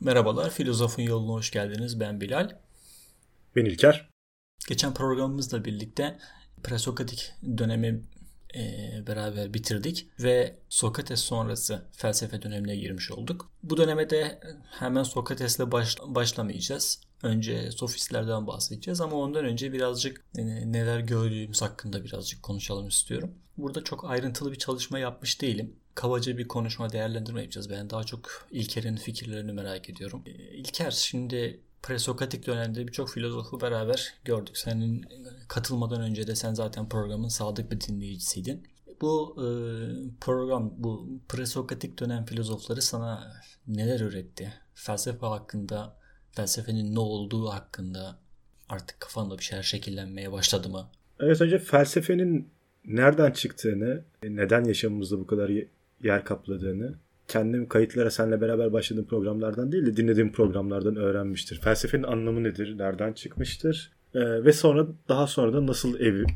Merhabalar, Filozofun Yoluna hoş geldiniz. Ben Bilal. Ben İlker. Geçen programımızla birlikte presokratik dönemi e, beraber bitirdik ve Sokrates sonrası felsefe dönemine girmiş olduk. Bu döneme de hemen Sokrates'le baş, başlamayacağız. Önce sofistlerden bahsedeceğiz ama ondan önce birazcık e, neler gördüğümüz hakkında birazcık konuşalım istiyorum. Burada çok ayrıntılı bir çalışma yapmış değilim kabaca bir konuşma değerlendirme yapacağız. Ben daha çok İlker'in fikirlerini merak ediyorum. Ee, İlker şimdi presokratik dönemde birçok filozofu beraber gördük. Senin katılmadan önce de sen zaten programın sadık bir dinleyicisiydin. Bu e, program, bu presokratik dönem filozofları sana neler öğretti? Felsefe hakkında, felsefenin ne olduğu hakkında artık kafanda bir şeyler şekillenmeye başladı mı? Evet önce felsefenin nereden çıktığını, neden yaşamımızda bu kadar yer kapladığını kendim kayıtlara seninle beraber başladığım programlardan değil de dinlediğim programlardan öğrenmiştir. Felsefenin anlamı nedir? Nereden çıkmıştır? Ee, ve sonra daha sonra da nasıl evrim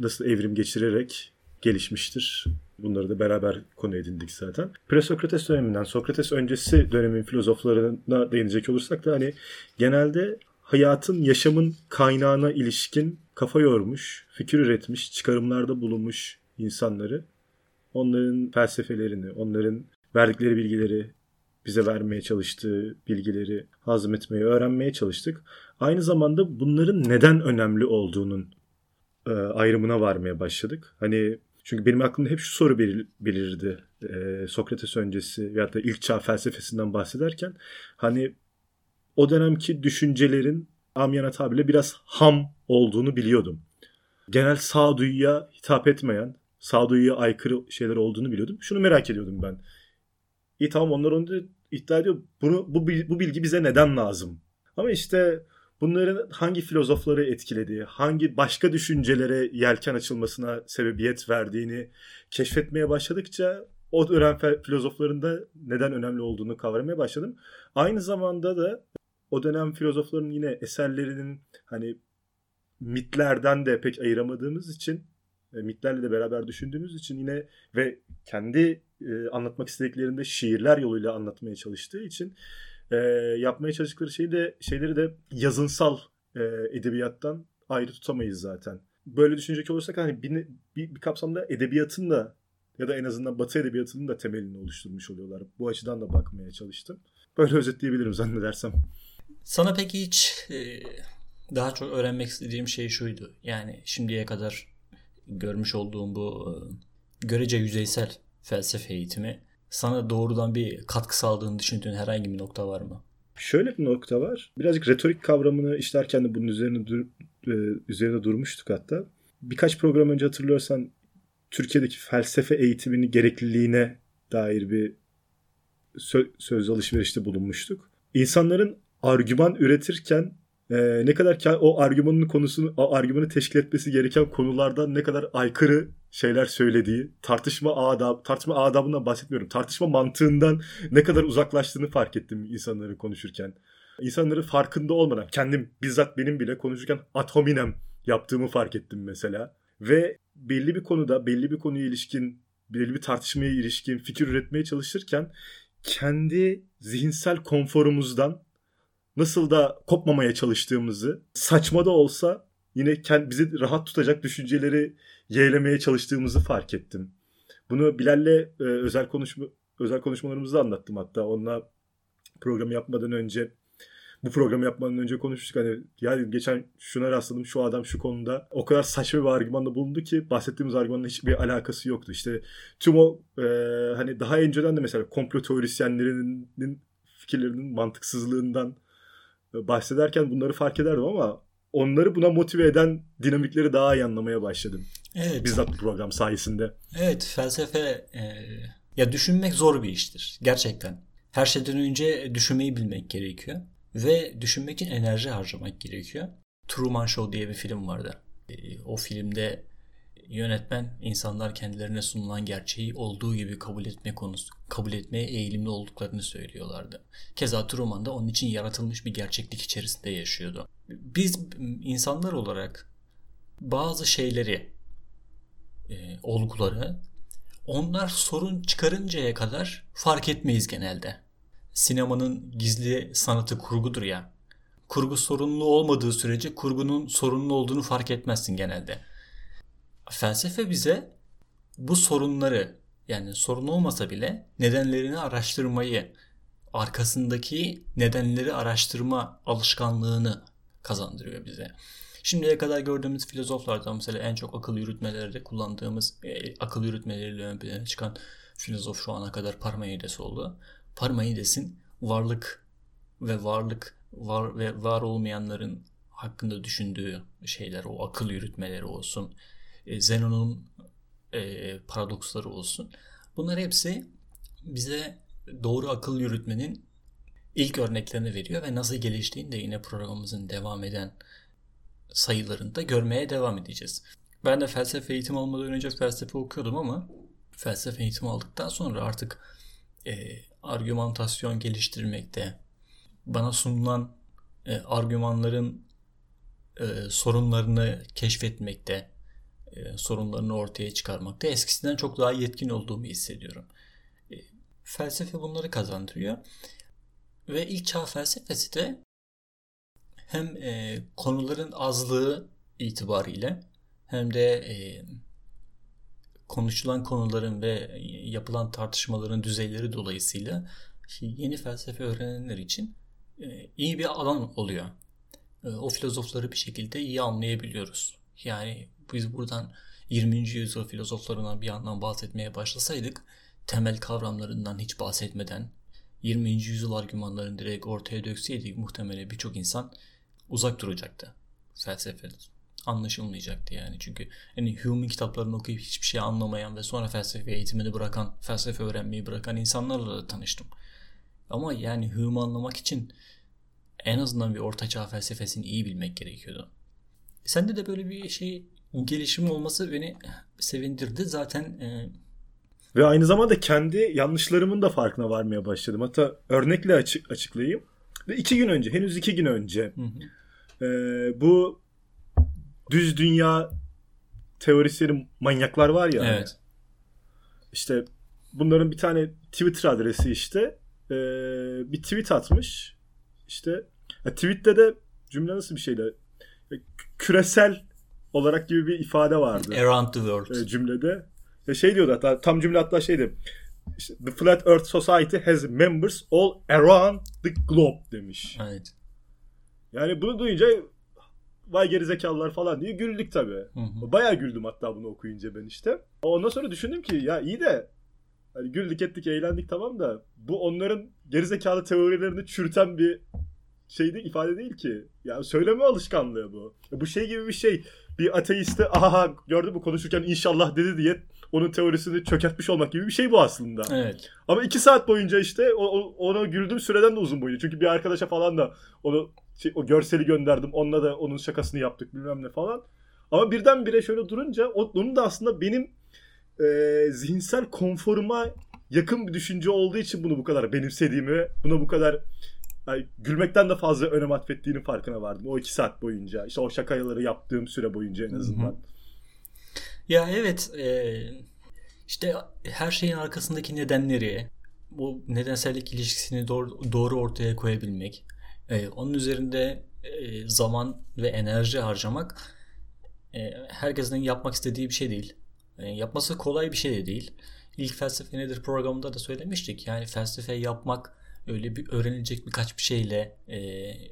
nasıl evrim geçirerek gelişmiştir. Bunları da beraber konu edindik zaten. Presokrates döneminden Sokrates öncesi dönemin filozoflarına değinecek olursak da hani genelde hayatın, yaşamın kaynağına ilişkin kafa yormuş, fikir üretmiş, çıkarımlarda bulunmuş insanları onların felsefelerini, onların verdikleri bilgileri, bize vermeye çalıştığı bilgileri hazmetmeyi öğrenmeye çalıştık. Aynı zamanda bunların neden önemli olduğunun e, ayrımına varmaya başladık. Hani çünkü benim aklımda hep şu soru belir, belirdi. E, Sokrates öncesi veyahut da ilk çağ felsefesinden bahsederken hani o dönemki düşüncelerin amyana tabirle biraz ham olduğunu biliyordum. Genel sağduyuya hitap etmeyen, sağduyuya aykırı şeyler olduğunu biliyordum. Şunu merak ediyordum ben. İyi tamam onlar onu iddia ediyor. Bunu, bu, bu bilgi bize neden lazım? Ama işte bunların hangi filozofları etkilediği, hangi başka düşüncelere yelken açılmasına sebebiyet verdiğini keşfetmeye başladıkça o dönem filozofların da neden önemli olduğunu kavramaya başladım. Aynı zamanda da o dönem filozofların yine eserlerinin hani mitlerden de pek ayıramadığımız için e, mitlerle de beraber düşündüğümüz için yine ve kendi e, anlatmak istediklerinde şiirler yoluyla anlatmaya çalıştığı için e, yapmaya çalıştıkları şeyi de şeyleri de yazınsal e, edebiyattan ayrı tutamayız zaten. Böyle düşünecek olursak hani bir, bir, bir kapsamda edebiyatın da ya da en azından Batı edebiyatının da temelini oluşturmuş oluyorlar. Bu açıdan da bakmaya çalıştım. Böyle özetleyebilirim zannedersem. Sana peki hiç e, daha çok öğrenmek istediğim şey şuydu. Yani şimdiye kadar görmüş olduğum bu e, görece yüzeysel felsefe eğitimi sana doğrudan bir katkı sağladığını düşündüğün herhangi bir nokta var mı? Şöyle bir nokta var. Birazcık retorik kavramını işlerken de bunun üzerine dur, e, üzerine durmuştuk hatta. Birkaç program önce hatırlıyorsan Türkiye'deki felsefe eğitiminin gerekliliğine dair bir sö- söz alışverişte bulunmuştuk. İnsanların argüman üretirken e, ne kadar o argümanın konusunu o argümanı teşkil etmesi gereken konulardan ne kadar aykırı şeyler söylediği, tartışma adab, tartışma adabından bahsetmiyorum. Tartışma mantığından ne kadar uzaklaştığını fark ettim insanların konuşurken. İnsanları farkında olmadan kendim bizzat benim bile konuşurken ad hominem yaptığımı fark ettim mesela. Ve belli bir konuda, belli bir konuya ilişkin, belli bir tartışmaya ilişkin fikir üretmeye çalışırken kendi zihinsel konforumuzdan nasıl da kopmamaya çalıştığımızı, saçma da olsa yine bizi rahat tutacak düşünceleri yeğlemeye çalıştığımızı fark ettim. Bunu Bilal'le e, özel konuşma özel konuşmalarımızda anlattım hatta. Onunla program yapmadan önce bu programı yapmadan önce konuşmuştuk. Hani ya geçen şuna rastladım şu adam şu konuda o kadar saçma bir argümanda bulundu ki bahsettiğimiz argümanla hiçbir alakası yoktu. İşte tüm o e, hani daha önceden de mesela komplo teorisyenlerinin fikirlerinin mantıksızlığından bahsederken bunları fark ederdim ama onları buna motive eden dinamikleri daha iyi anlamaya başladım. Evet. Bizzat bu program sayesinde. Evet felsefe e, ya düşünmek zor bir iştir gerçekten. Her şeyden önce düşünmeyi bilmek gerekiyor ve düşünmek için enerji harcamak gerekiyor. Truman Show diye bir film vardı. E, o filmde yönetmen insanlar kendilerine sunulan gerçeği olduğu gibi kabul etme konusu kabul etmeye eğilimli olduklarını söylüyorlardı. Keza Truman da onun için yaratılmış bir gerçeklik içerisinde yaşıyordu. Biz insanlar olarak bazı şeyleri e, olguları onlar sorun çıkarıncaya kadar fark etmeyiz genelde. sinemanın gizli sanatı kurgudur ya. Kurgu sorunlu olmadığı sürece kurgunun sorunlu olduğunu fark etmezsin genelde. Felsefe bize bu sorunları yani sorun olmasa bile nedenlerini araştırmayı, arkasındaki nedenleri araştırma alışkanlığını kazandırıyor bize. Şimdiye kadar gördüğümüz filozoflardan mesela en çok akıl yürütmelerde kullandığımız e, akıl yürütmeleriyle ön plana çıkan filozof şu ana kadar Parmenides oldu. Parmenides'in varlık ve varlık var ve var olmayanların hakkında düşündüğü şeyler o akıl yürütmeleri olsun. E, Zenon'un e, paradoksları olsun. Bunlar hepsi bize doğru akıl yürütmenin ilk örneklerini veriyor ve nasıl geliştiğini de yine programımızın devam eden sayılarında görmeye devam edeceğiz. Ben de felsefe eğitimi almadan önce felsefe okuyordum ama felsefe eğitimi aldıktan sonra artık e, argümantasyon geliştirmekte, bana sunulan e, argümanların e, sorunlarını keşfetmekte, e, sorunlarını ortaya çıkarmakta eskisinden çok daha yetkin olduğumu hissediyorum. E, felsefe bunları kazandırıyor. Ve ilk çağ felsefesi de hem e, konuların azlığı itibariyle hem de konuşulan konuların ve yapılan tartışmaların düzeyleri dolayısıyla yeni felsefe öğrenenler için iyi bir alan oluyor. O filozofları bir şekilde iyi anlayabiliyoruz. Yani biz buradan 20. yüzyıl filozoflarından bir yandan bahsetmeye başlasaydık temel kavramlarından hiç bahsetmeden 20. yüzyıl argümanlarını direkt ortaya dökseydik muhtemelen birçok insan uzak duracaktı felsefe anlaşılmayacaktı yani çünkü hani Hume'un kitaplarını okuyup hiçbir şey anlamayan ve sonra felsefe eğitimini bırakan felsefe öğrenmeyi bırakan insanlarla da tanıştım ama yani Hume'u anlamak için en azından bir ortaçağ felsefesini iyi bilmek gerekiyordu sende de böyle bir şey gelişim olması beni sevindirdi zaten e... ve aynı zamanda kendi yanlışlarımın da farkına varmaya başladım hatta örnekle açık açıklayayım ve iki gün önce henüz iki gün önce hı hı. E, bu düz dünya teorisleri manyaklar var ya. Evet. İşte bunların bir tane Twitter adresi işte e, bir tweet atmış. İşte ya tweette de cümle nasıl bir şeydi? Küresel olarak gibi bir ifade vardı. Around the world. E, cümlede. Ve şey diyordu hatta tam cümle hatta şeydi. İşte, the Flat Earth Society has members all around the globe demiş. Evet. Yani bunu duyunca vay gerizekalılar falan diye güldük tabii. Hı hı. Bayağı güldüm hatta bunu okuyunca ben işte. Ondan sonra düşündüm ki ya iyi de hani güldük ettik eğlendik tamam da bu onların gerizekalı teorilerini çürüten bir şey değil, ifade değil ki. Yani söyleme alışkanlığı bu. Bu şey gibi bir şey. Bir ateiste aha gördün mü konuşurken inşallah dedi diye onun teorisini çökertmiş olmak gibi bir şey bu aslında. Evet. Ama iki saat boyunca işte o, ona güldüğüm süreden de uzun boyunca. Çünkü bir arkadaşa falan da onu şey, o görseli gönderdim. Onunla da onun şakasını yaptık bilmem ne falan. Ama birdenbire şöyle durunca onun da aslında benim e, zihinsel konforuma yakın bir düşünce olduğu için bunu bu kadar benimsediğimi, buna bu kadar yani gülmekten de fazla önem atfettiğinin farkına vardım. O iki saat boyunca. işte o şakaları yaptığım süre boyunca en azından. Hı hı. Ya evet e, işte her şeyin arkasındaki nedenleri bu nedensellik ilişkisini doğru, doğru ortaya koyabilmek e, onun üzerinde e, zaman ve enerji harcamak e, herkesin yapmak istediği bir şey değil. E, yapması kolay bir şey de değil. İlk felsefe nedir programında da söylemiştik. Yani felsefe yapmak öyle bir öğrenilecek birkaç bir şeyle e,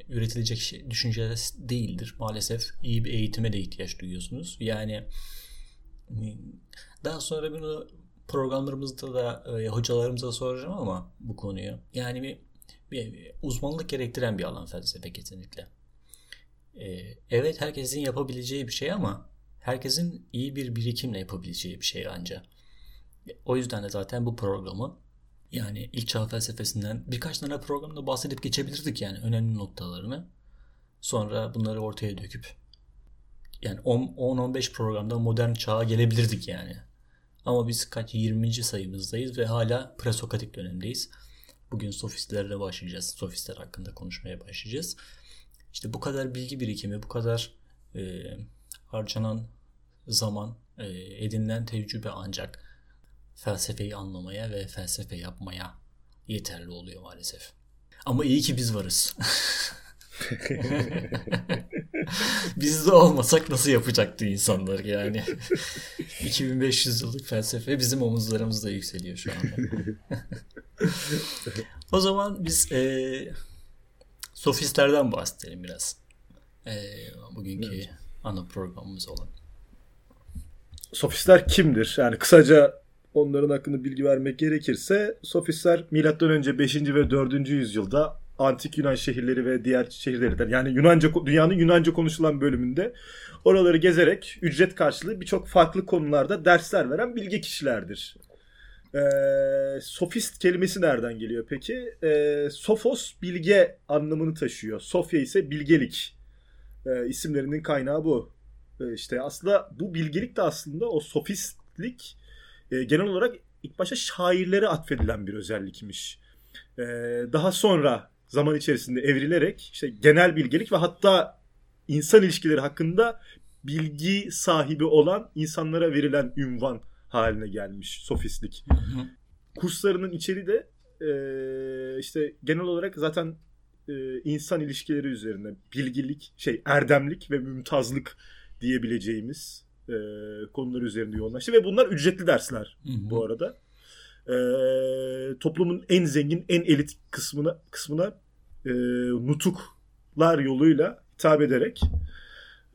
üretilecek şey, düşünceler değildir. Maalesef iyi bir eğitime de ihtiyaç duyuyorsunuz. Yani daha sonra bunu programlarımızda da e, hocalarımıza soracağım ama bu konuyu. Yani bir, bir, bir uzmanlık gerektiren bir alan felsefe kesinlikle. E, evet herkesin yapabileceği bir şey ama herkesin iyi bir birikimle yapabileceği bir şey ancak. O yüzden de zaten bu programı yani ilk çağ felsefesinden birkaç tane programda bahsedip geçebilirdik yani önemli noktalarını. Sonra bunları ortaya döküp yani 10-15 programda modern çağa gelebilirdik yani. Ama biz kaç 20. sayımızdayız ve hala presokatik dönemdeyiz. Bugün sofistlerle başlayacağız. Sofistler hakkında konuşmaya başlayacağız. İşte bu kadar bilgi birikimi, bu kadar e, harcanan zaman, e, edinilen tecrübe ancak felsefeyi anlamaya ve felsefe yapmaya yeterli oluyor maalesef. Ama iyi ki biz varız. Biz de olmasak nasıl yapacaktı insanlar yani. 2500 yıllık felsefe bizim omuzlarımızda yükseliyor şu anda. o zaman biz e, sofistlerden bahsedelim biraz. E, bugünkü evet. ana programımız olan. Sofistler kimdir? Yani kısaca onların hakkında bilgi vermek gerekirse sofistler M.Ö. 5. ve 4. yüzyılda antik Yunan şehirleri ve diğer şehirlerden yani Yunanca dünyanın Yunanca konuşulan bölümünde oraları gezerek ücret karşılığı birçok farklı konularda dersler veren bilge kişilerdir. Ee, sofist kelimesi nereden geliyor peki? Ee, sofos bilge anlamını taşıyor. Sofya ise bilgelik. Ee, isimlerinin kaynağı bu. Ee, işte aslında bu bilgelik de aslında o sofistlik e, genel olarak ilk başta şairlere atfedilen bir özellikmiş. Ee, daha sonra zaman içerisinde evrilerek işte genel bilgelik ve hatta insan ilişkileri hakkında bilgi sahibi olan insanlara verilen ünvan haline gelmiş sofistlik. Kurslarının içeriği de e, işte genel olarak zaten e, insan ilişkileri üzerine bilgilik, şey erdemlik ve mümtazlık diyebileceğimiz e, konular üzerinde yoğunlaştı ve bunlar ücretli dersler hı hı. bu arada. E, toplumun en zengin, en elit kısmına kısmına e, nutuklar yoluyla hitap ederek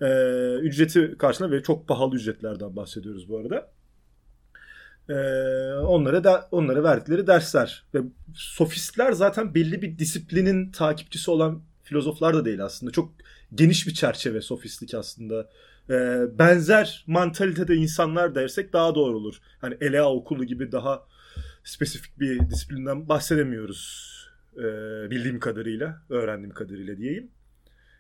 e, ücreti karşılığında ve çok pahalı ücretlerden bahsediyoruz bu arada. E, onlara da onlara verdikleri dersler ve sofistler zaten belli bir disiplinin takipçisi olan filozoflar da değil aslında. Çok geniş bir çerçeve sofistlik aslında. E, benzer mantalitede insanlar dersek daha doğru olur. Hani Elea okulu gibi daha spesifik bir disiplinden bahsedemiyoruz e, bildiğim kadarıyla, öğrendiğim kadarıyla diyeyim.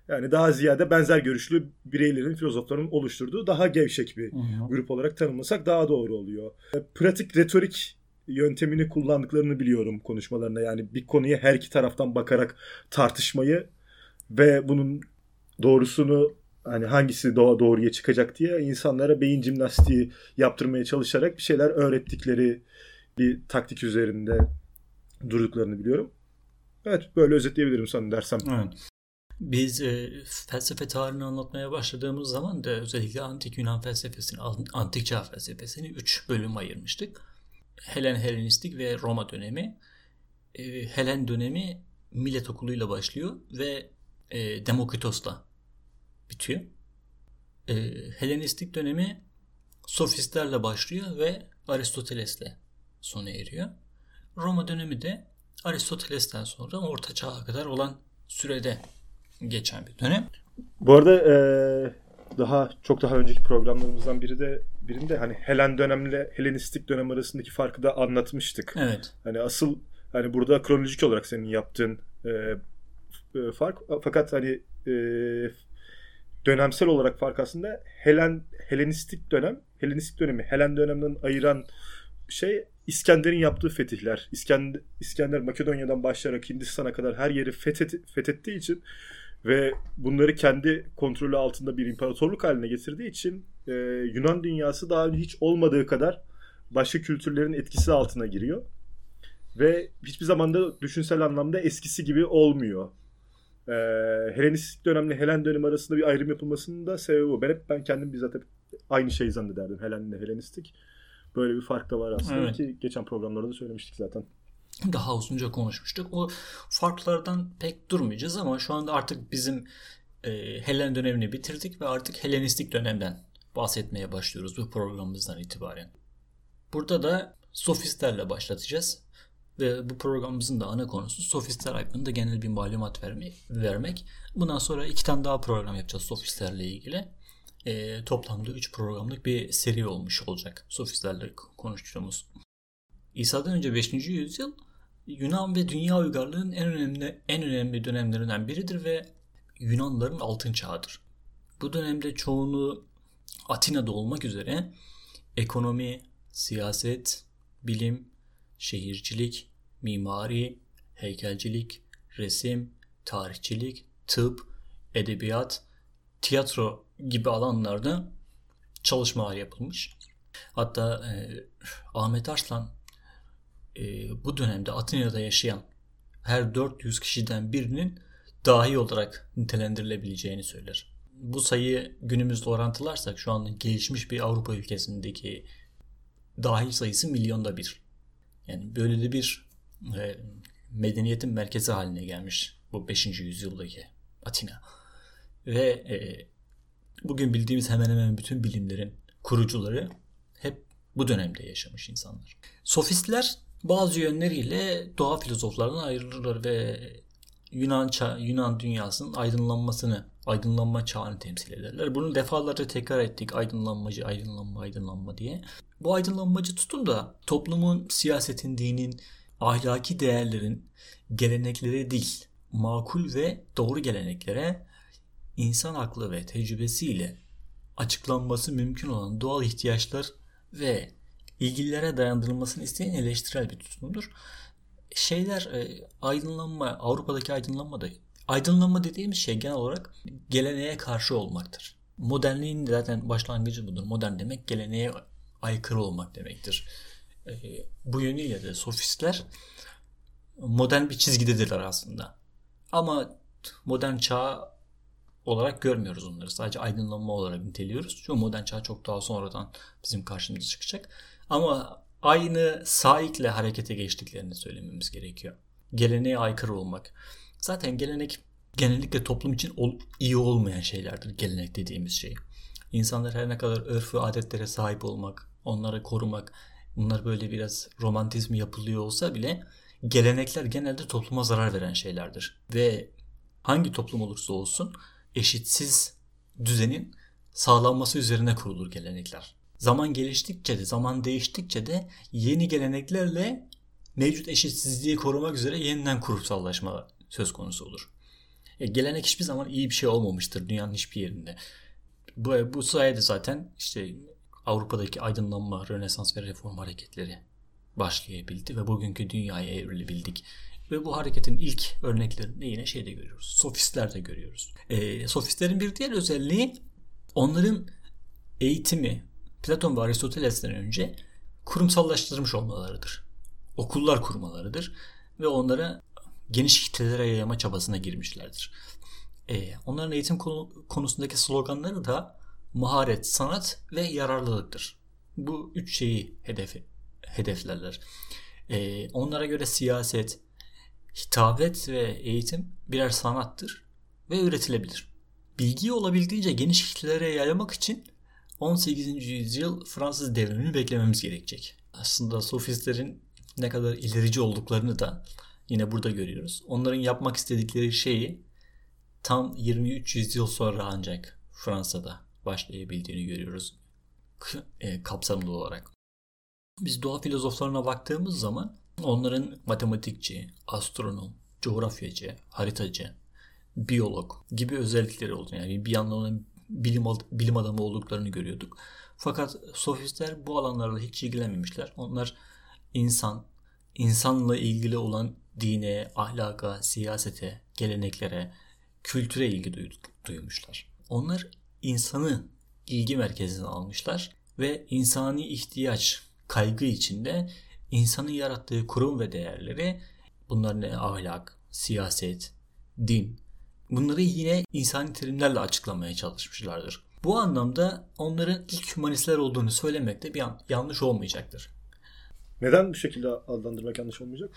Yani daha ziyade benzer görüşlü bireylerin, filozofların oluşturduğu daha gevşek bir Hı-hı. grup olarak tanımlasak daha doğru oluyor. E, pratik retorik yöntemini kullandıklarını biliyorum konuşmalarında. Yani bir konuya her iki taraftan bakarak tartışmayı ve bunun doğrusunu hani hangisi doğa doğruya çıkacak diye insanlara beyin jimnastiği yaptırmaya çalışarak bir şeyler öğrettikleri bir taktik üzerinde durduklarını biliyorum. Evet böyle özetleyebilirim sana dersem. Evet. Biz e, felsefe tarihini anlatmaya başladığımız zaman da özellikle antik Yunan felsefesini, antik çağ felsefesini üç bölüm ayırmıştık. Helen Helenistik ve Roma dönemi. E, Helen dönemi Millet okuluyla başlıyor ve e, Demokritos'la bitiyor. E, Helenistik dönemi sofistlerle başlıyor ve Aristoteles'le sona eriyor. Roma dönemi de Aristoteles'ten sonra Orta Çağ'a kadar olan sürede geçen bir dönem. Bu arada e, daha çok daha önceki programlarımızdan biri de birinde hani Helen dönemle Helenistik dönem arasındaki farkı da anlatmıştık. Evet. Hani asıl hani burada kronolojik olarak senin yaptığın e, e, fark fakat hani e, dönemsel olarak fark aslında Helen Helenistik dönem Helenistik dönemi Helen döneminden ayıran şey İskender'in yaptığı fetihler. İskender, İskender Makedonya'dan başlayarak Hindistan'a kadar her yeri fethet, fethettiği için ve bunları kendi kontrolü altında bir imparatorluk haline getirdiği için e, Yunan dünyası daha önce hiç olmadığı kadar başka kültürlerin etkisi altına giriyor. Ve hiçbir zaman da düşünsel anlamda eskisi gibi olmuyor. Ee, Helenistik dönemle Helen dönemi arasında bir ayrım yapılmasının da sebebi bu. Ben hep ben kendim bizzat hep aynı şeyi zannederdim Helen ile Helenistik. Böyle bir fark da var aslında evet. ki geçen programlarda da söylemiştik zaten. Daha uzunca konuşmuştuk. O farklardan pek durmayacağız ama şu anda artık bizim e, Helen dönemini bitirdik ve artık Helenistik dönemden bahsetmeye başlıyoruz bu programımızdan itibaren. Burada da sofistlerle başlatacağız. Ve bu programımızın da ana konusu sofistler hakkında genel bir malumat vermek. vermek. Bundan sonra iki tane daha program yapacağız sofistlerle ilgili e, toplamda 3 programlık bir seri olmuş olacak sofistlerle konuştuğumuz. İsa'dan önce 5. yüzyıl Yunan ve dünya uygarlığının en önemli en önemli dönemlerinden biridir ve Yunanların altın çağıdır. Bu dönemde çoğunluğu Atina'da olmak üzere ekonomi, siyaset, bilim, şehircilik, mimari, heykelcilik, resim, tarihçilik, tıp, edebiyat, tiyatro gibi alanlarda çalışmalar yapılmış. Hatta e, Ahmet Arslan e, bu dönemde Atina'da yaşayan her 400 kişiden birinin dahi olarak nitelendirilebileceğini söyler. Bu sayıyı günümüzde orantılarsak şu an gelişmiş bir Avrupa ülkesindeki dahi sayısı milyonda bir. Yani böyle de bir e, medeniyetin merkezi haline gelmiş bu 5. yüzyıldaki Atina. Ve e, bugün bildiğimiz hemen hemen bütün bilimlerin kurucuları hep bu dönemde yaşamış insanlar. Sofistler bazı yönleriyle doğa filozoflarından ayrılırlar ve Yunan Yunan dünyasının aydınlanmasını, aydınlanma çağını temsil ederler. Bunu defalarca tekrar ettik. Aydınlanmacı, aydınlanma, aydınlanma diye. Bu aydınlanmacı tutun da toplumun, siyasetin, dinin, ahlaki değerlerin, gelenekleri değil, makul ve doğru geleneklere insan aklı ve tecrübesiyle açıklanması mümkün olan doğal ihtiyaçlar ve ilgililere dayandırılmasını isteyen eleştirel bir tutumdur. Şeyler e, aydınlanma, Avrupa'daki aydınlanma da aydınlanma dediğimiz şey genel olarak geleneğe karşı olmaktır. Modernliğin zaten başlangıcı budur. Modern demek geleneğe aykırı olmak demektir. E, bu yönüyle de sofistler modern bir çizgidedirler aslında. Ama modern çağ olarak görmüyoruz onları. Sadece aydınlanma olarak niteliyoruz. Çünkü modern çağ çok daha sonradan bizim karşımıza çıkacak. Ama aynı saikle harekete geçtiklerini söylememiz gerekiyor. Geleneğe aykırı olmak. Zaten gelenek genellikle toplum için iyi olmayan şeylerdir gelenek dediğimiz şey. İnsanlar her ne kadar örf ve adetlere sahip olmak, onları korumak, bunlar böyle biraz romantizm yapılıyor olsa bile gelenekler genelde topluma zarar veren şeylerdir. Ve hangi toplum olursa olsun eşitsiz düzenin sağlanması üzerine kurulur gelenekler. Zaman geliştikçe de, zaman değiştikçe de yeni geleneklerle mevcut eşitsizliği korumak üzere yeniden kurumsallaşma söz konusu olur. E, gelenek hiçbir zaman iyi bir şey olmamıştır dünyanın hiçbir yerinde. Bu, bu sayede zaten işte Avrupa'daki aydınlanma, Rönesans ve Reform hareketleri başlayabildi ve bugünkü dünyaya evrilebildik. Ve bu hareketin ilk örneklerini yine şeyde görüyoruz. Sofistlerde görüyoruz. E, sofistlerin bir diğer özelliği onların eğitimi Platon ve Aristoteles'ten önce kurumsallaştırmış olmalarıdır. Okullar kurmalarıdır ve onlara geniş kitlelere yayma çabasına girmişlerdir. E, onların eğitim konusundaki sloganları da maharet, sanat ve yararlılıktır. Bu üç şeyi hedefi, hedeflerler. E, onlara göre siyaset, hitabet ve eğitim birer sanattır ve üretilebilir. Bilgiyi olabildiğince geniş kitlelere yaymak için 18. yüzyıl Fransız devrimini beklememiz gerekecek. Aslında sofistlerin ne kadar ilerici olduklarını da yine burada görüyoruz. Onların yapmak istedikleri şeyi tam 23 yüzyıl sonra ancak Fransa'da başlayabildiğini görüyoruz e, kapsamlı olarak. Biz doğa filozoflarına baktığımız zaman onların matematikçi, astronom, coğrafyacı, haritacı, biyolog gibi özellikleri oldu. Yani bir yandan bilim, bilim adamı olduklarını görüyorduk. Fakat sofistler bu alanlarla hiç ilgilenmemişler. Onlar insan, insanla ilgili olan dine, ahlaka, siyasete, geleneklere, kültüre ilgi duymuşlar. Onlar insanı ilgi merkezine almışlar ve insani ihtiyaç, kaygı içinde insanın yarattığı kurum ve değerleri bunlar ne ahlak, siyaset, din bunları yine insani terimlerle açıklamaya çalışmışlardır. Bu anlamda onların ilk hümanistler olduğunu söylemek de bir an, yanlış olmayacaktır. Neden bu şekilde adlandırmak yanlış olmayacak?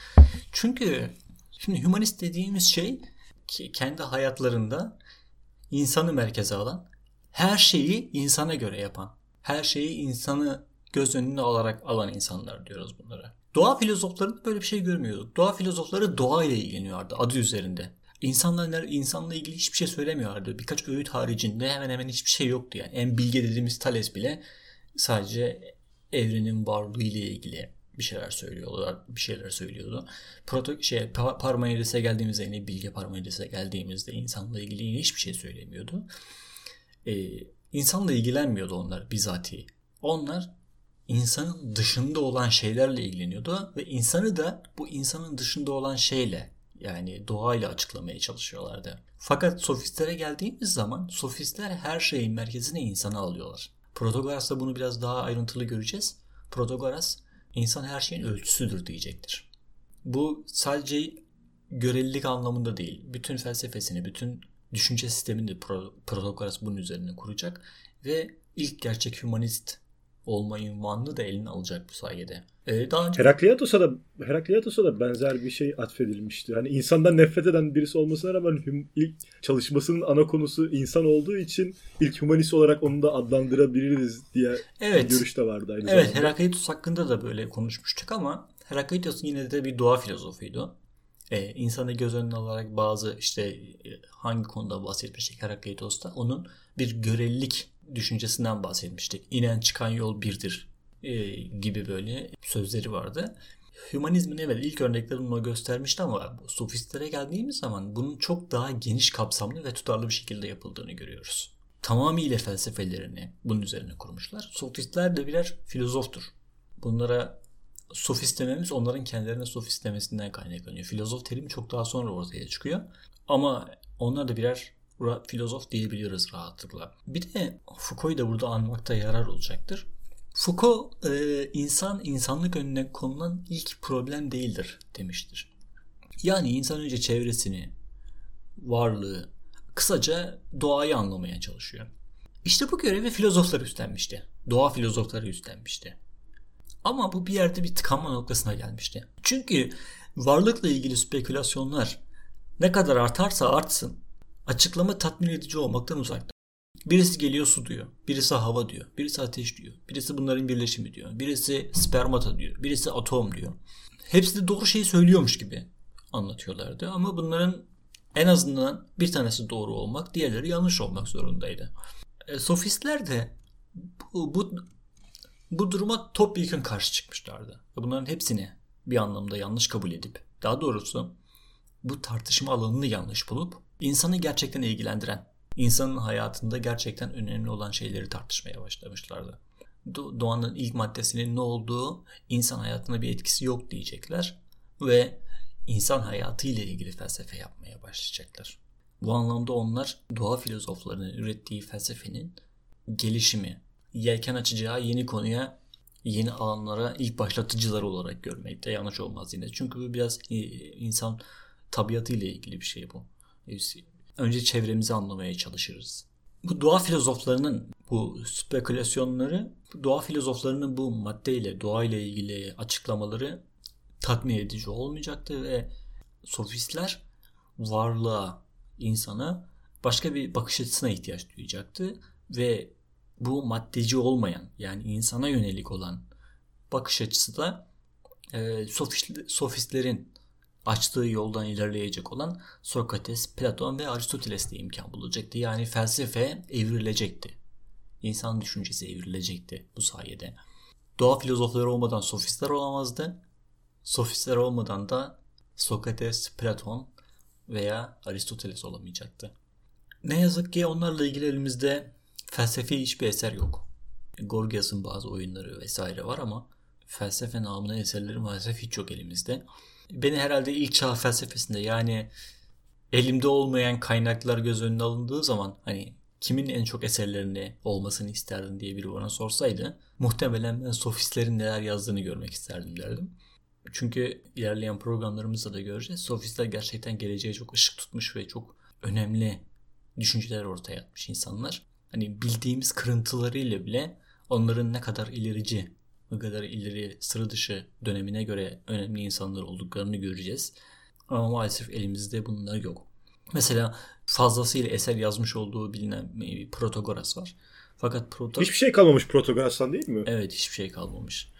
Çünkü şimdi hümanist dediğimiz şey kendi hayatlarında insanı merkeze alan, her şeyi insana göre yapan, her şeyi insanı göz önüne alarak alan insanlar diyoruz bunlara. Doğa filozoflarında böyle bir şey görmüyorduk. Doğa filozofları doğa ile ilgileniyordu adı üzerinde. İnsanlar insanla ilgili hiçbir şey söylemiyorlardı. Birkaç öğüt haricinde hemen hemen hiçbir şey yoktu yani. En bilge dediğimiz Thales bile sadece evrenin varlığı ile ilgili bir şeyler söylüyorlar, bir şeyler söylüyordu. Proto şey Parmenides'e geldiğimizde yine bilge Parmenides'e geldiğimizde insanla ilgili yine hiçbir şey söylemiyordu. Ee, insanla ilgilenmiyordu onlar bizatihi. Onlar insanın dışında olan şeylerle ilgileniyordu ve insanı da bu insanın dışında olan şeyle yani doğayla açıklamaya çalışıyorlardı. Fakat sofistlere geldiğimiz zaman sofistler her şeyin merkezine insanı alıyorlar. Protagoras da bunu biraz daha ayrıntılı göreceğiz. Protagoras insan her şeyin ölçüsüdür diyecektir. Bu sadece görelilik anlamında değil. Bütün felsefesini, bütün düşünce sistemini de Protagoras bunun üzerine kuracak ve ilk gerçek humanist olma ünvanını da eline alacak bu sayede. Ee, daha önce... Herakleitos'a da Herakleitos'a da benzer bir şey atfedilmişti. Hani insandan nefret eden birisi olmasına rağmen hüm, ilk çalışmasının ana konusu insan olduğu için ilk humanist olarak onu da adlandırabiliriz diye evet. bir görüş de vardı aynı evet, zamanda. Herakleitos hakkında da böyle konuşmuştuk ama Herakleitos yine de bir doğa filozofuydu. Ee, insanı göz önüne alarak bazı işte e, hangi konuda bahsetmiştik Herakleitos'ta onun bir görelilik düşüncesinden bahsetmiştik. İnen çıkan yol birdir e, gibi böyle sözleri vardı. Hümanizmin evet ilk örneklerini onu göstermişti ama sofistlere geldiğimiz zaman bunun çok daha geniş kapsamlı ve tutarlı bir şekilde yapıldığını görüyoruz. Tamamıyla felsefelerini bunun üzerine kurmuşlar. Sofistler de birer filozoftur. Bunlara sofist dememiz onların kendilerine sofist demesinden kaynaklanıyor. Filozof terimi çok daha sonra ortaya çıkıyor. Ama onlar da birer filozof diyebiliyoruz rahatlıkla. Bir de Foucault'u da burada anmakta yarar olacaktır. Foucault e, insan insanlık önüne konulan ilk problem değildir demiştir. Yani insan önce çevresini, varlığı, kısaca doğayı anlamaya çalışıyor. İşte bu görevi filozoflar üstlenmişti. Doğa filozofları üstlenmişti. Ama bu bir yerde bir tıkanma noktasına gelmişti. Çünkü varlıkla ilgili spekülasyonlar ne kadar artarsa artsın açıklama tatmin edici olmaktan uzakta. Birisi geliyor su diyor, birisi hava diyor, birisi ateş diyor, birisi bunların birleşimi diyor, birisi spermata diyor, birisi atom diyor. Hepsi de doğru şeyi söylüyormuş gibi anlatıyorlardı ama bunların en azından bir tanesi doğru olmak, diğerleri yanlış olmak zorundaydı. E, sofistler de bu, bu, bu duruma topyekun karşı çıkmışlardı. Bunların hepsini bir anlamda yanlış kabul edip, daha doğrusu bu tartışma alanını yanlış bulup insanı gerçekten ilgilendiren, insanın hayatında gerçekten önemli olan şeyleri tartışmaya başlamışlardı. Doğanın ilk maddesinin ne olduğu insan hayatına bir etkisi yok diyecekler ve insan hayatı ile ilgili felsefe yapmaya başlayacaklar. Bu anlamda onlar doğa filozoflarının ürettiği felsefenin gelişimi, yelken açacağı yeni konuya, yeni alanlara ilk başlatıcılar olarak görmekte yanlış olmaz yine. Çünkü bu biraz e, insan tabiatı ile ilgili bir şey bu. Önce çevremizi anlamaya çalışırız. Bu doğa filozoflarının bu spekülasyonları, doğa filozoflarının bu maddeyle, doğayla ilgili açıklamaları tatmin edici olmayacaktı ve sofistler varlığa, insana başka bir bakış açısına ihtiyaç duyacaktı ve bu maddeci olmayan yani insana yönelik olan bakış açısı da e, sofistlerin açtığı yoldan ilerleyecek olan Sokrates, Platon ve Aristoteles'te imkan bulacaktı. Yani felsefe evrilecekti. İnsan düşüncesi evrilecekti bu sayede. Doğa filozofları olmadan sofistler olamazdı. Sofistler olmadan da Sokrates, Platon veya Aristoteles olamayacaktı. Ne yazık ki onlarla ilgili elimizde felsefi hiçbir eser yok. Gorgias'ın bazı oyunları vesaire var ama felsefe namına eserleri maalesef hiç yok elimizde beni herhalde ilk çağ felsefesinde yani elimde olmayan kaynaklar göz önüne alındığı zaman hani kimin en çok eserlerini olmasını isterdin diye biri bana sorsaydı muhtemelen ben sofistlerin neler yazdığını görmek isterdim derdim. Çünkü ilerleyen programlarımızda da göreceğiz. Sofistler gerçekten geleceğe çok ışık tutmuş ve çok önemli düşünceler ortaya atmış insanlar. Hani bildiğimiz kırıntılarıyla bile onların ne kadar ilerici ne kadar ileri sıra dışı dönemine göre önemli insanlar olduklarını göreceğiz. Ama maalesef elimizde bunlar yok. Mesela fazlasıyla eser yazmış olduğu bilinen bir Protagoras var. Fakat Protagoras... Hiçbir şey kalmamış Protagoras'tan değil mi? Evet hiçbir şey kalmamış.